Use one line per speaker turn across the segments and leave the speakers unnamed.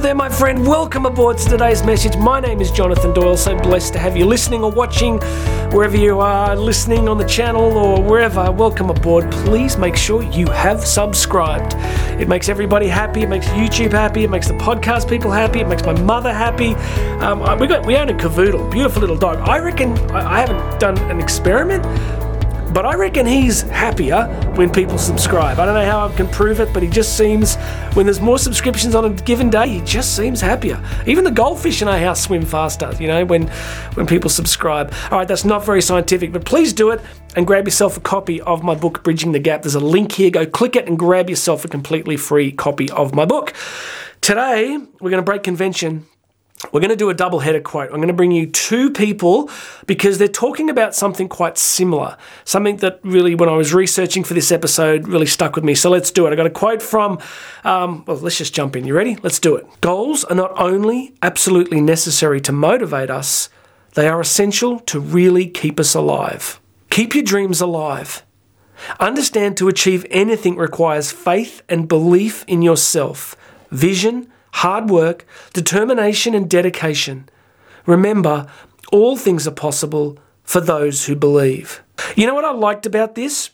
there, my friend. Welcome aboard to today's message. My name is Jonathan Doyle. So blessed to have you listening or watching wherever you are listening on the channel or wherever. Welcome aboard. Please make sure you have subscribed. It makes everybody happy. It makes YouTube happy. It makes the podcast people happy. It makes my mother happy. Um, we got we own a cavoodle, beautiful little dog. I reckon I, I haven't done an experiment but I reckon he's happier when people subscribe. I don't know how I can prove it, but he just seems, when there's more subscriptions on a given day, he just seems happier. Even the goldfish in our house swim faster, you know, when, when people subscribe. All right, that's not very scientific, but please do it and grab yourself a copy of my book, Bridging the Gap. There's a link here. Go click it and grab yourself a completely free copy of my book. Today, we're going to break convention we're going to do a double header quote. I'm going to bring you two people because they're talking about something quite similar. Something that really, when I was researching for this episode, really stuck with me. So let's do it. I got a quote from, um, well, let's just jump in. You ready? Let's do it. Goals are not only absolutely necessary to motivate us, they are essential to really keep us alive. Keep your dreams alive. Understand to achieve anything requires faith and belief in yourself, vision, hard work, determination, and dedication. Remember, all things are possible for those who believe. You know what I liked about this?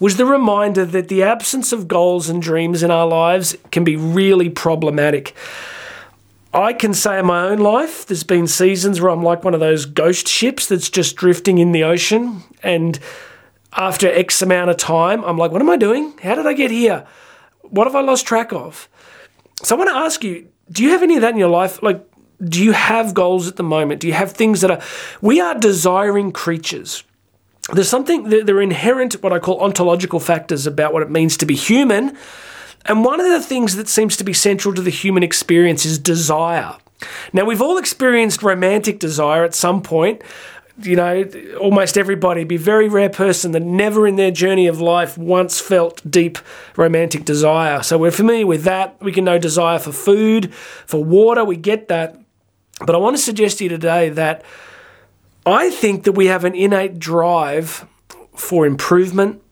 Was the reminder that the absence of goals and dreams in our lives can be really problematic. I can say in my own life, there's been seasons where I'm like one of those ghost ships that's just drifting in the ocean. And after X amount of time, I'm like, what am I doing? How did I get here? What have I lost track of? So I want to ask you, do you have any of that in your life? Like, do you have goals at the moment? Do you have things that are, we are desiring creatures. There's something, there are inherent, what I call ontological factors about what it means to be human. And one of the things that seems to be central to the human experience is desire. Now, we've all experienced romantic desire at some point, you know, almost everybody, be very rare person that never in their journey of life once felt deep romantic desire. So we're familiar with that. We can know desire for food, for water, we get that. But I want to suggest to you today that I think that we have an innate drive for improvement,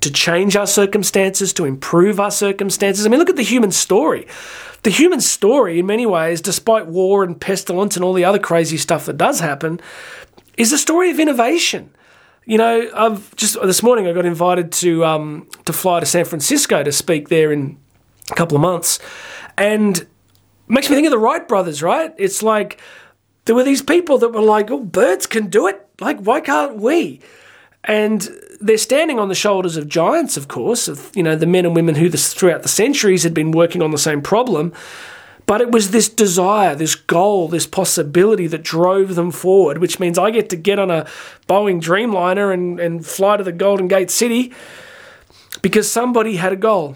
to change our circumstances, to improve our circumstances. I mean, look at the human story. The human story, in many ways, despite war and pestilence and all the other crazy stuff that does happen, is a story of innovation. You know, I've just this morning I got invited to um, to fly to San Francisco to speak there in a couple of months, and makes me think of the Wright brothers. Right? It's like there were these people that were like, "Oh, birds can do it. Like, why can't we?" And they're standing on the shoulders of giants, of course, of you know the men and women who throughout the centuries had been working on the same problem. But it was this desire, this goal, this possibility that drove them forward, which means I get to get on a Boeing Dreamliner and, and fly to the Golden Gate City because somebody had a goal.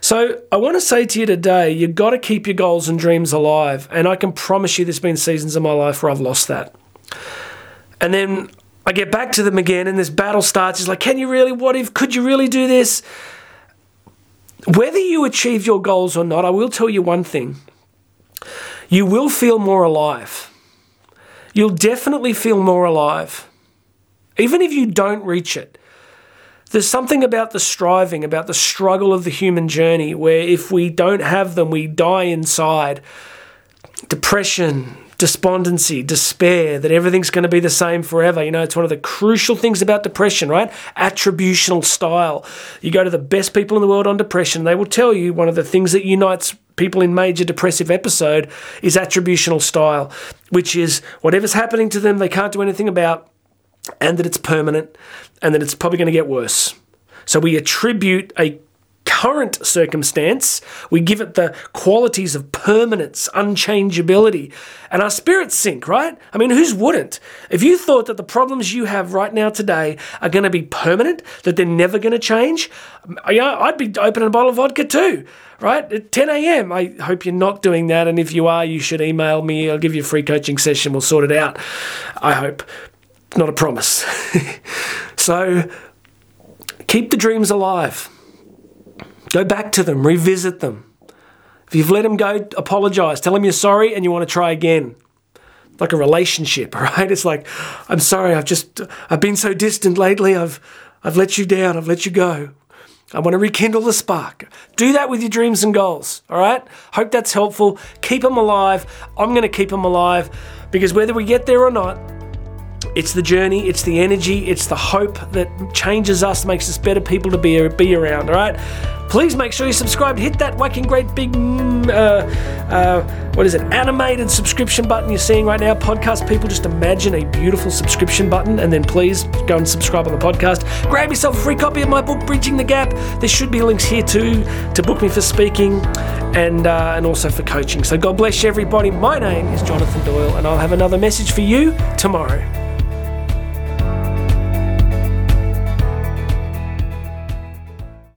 So I want to say to you today, you've got to keep your goals and dreams alive. And I can promise you there's been seasons in my life where I've lost that. And then I get back to them again and this battle starts. It's like, can you really? What if? Could you really do this? Whether you achieve your goals or not, I will tell you one thing you will feel more alive. You'll definitely feel more alive. Even if you don't reach it, there's something about the striving, about the struggle of the human journey, where if we don't have them, we die inside. Depression, despondency, despair, that everything's going to be the same forever. You know, it's one of the crucial things about depression, right? Attributional style. You go to the best people in the world on depression, they will tell you one of the things that unites people in major depressive episode is attributional style, which is whatever's happening to them, they can't do anything about, and that it's permanent, and that it's probably going to get worse. So we attribute a current circumstance, we give it the qualities of permanence, unchangeability, and our spirits sink, right? I mean, whose wouldn't? If you thought that the problems you have right now today are going to be permanent, that they're never going to change, I'd be opening a bottle of vodka too, right? At 10 a.m. I hope you're not doing that, and if you are, you should email me. I'll give you a free coaching session. We'll sort it out. I hope. Not a promise. so keep the dreams alive Go back to them, revisit them. If you've let them go, apologize. Tell them you're sorry and you want to try again. Like a relationship, right? It's like, I'm sorry, I've just I've been so distant lately. I've I've let you down. I've let you go. I want to rekindle the spark. Do that with your dreams and goals, all right? Hope that's helpful. Keep them alive. I'm going to keep them alive because whether we get there or not, it's the journey, it's the energy, it's the hope that changes us, makes us better people to be, be around, all right? Please make sure you subscribe. Hit that whacking great big, mm, uh, uh, what is it, animated subscription button you're seeing right now. Podcast people, just imagine a beautiful subscription button and then please go and subscribe on the podcast. Grab yourself a free copy of my book, Bridging the Gap. There should be links here too to book me for speaking and, uh, and also for coaching. So God bless you, everybody. My name is Jonathan Doyle and I'll have another message for you tomorrow.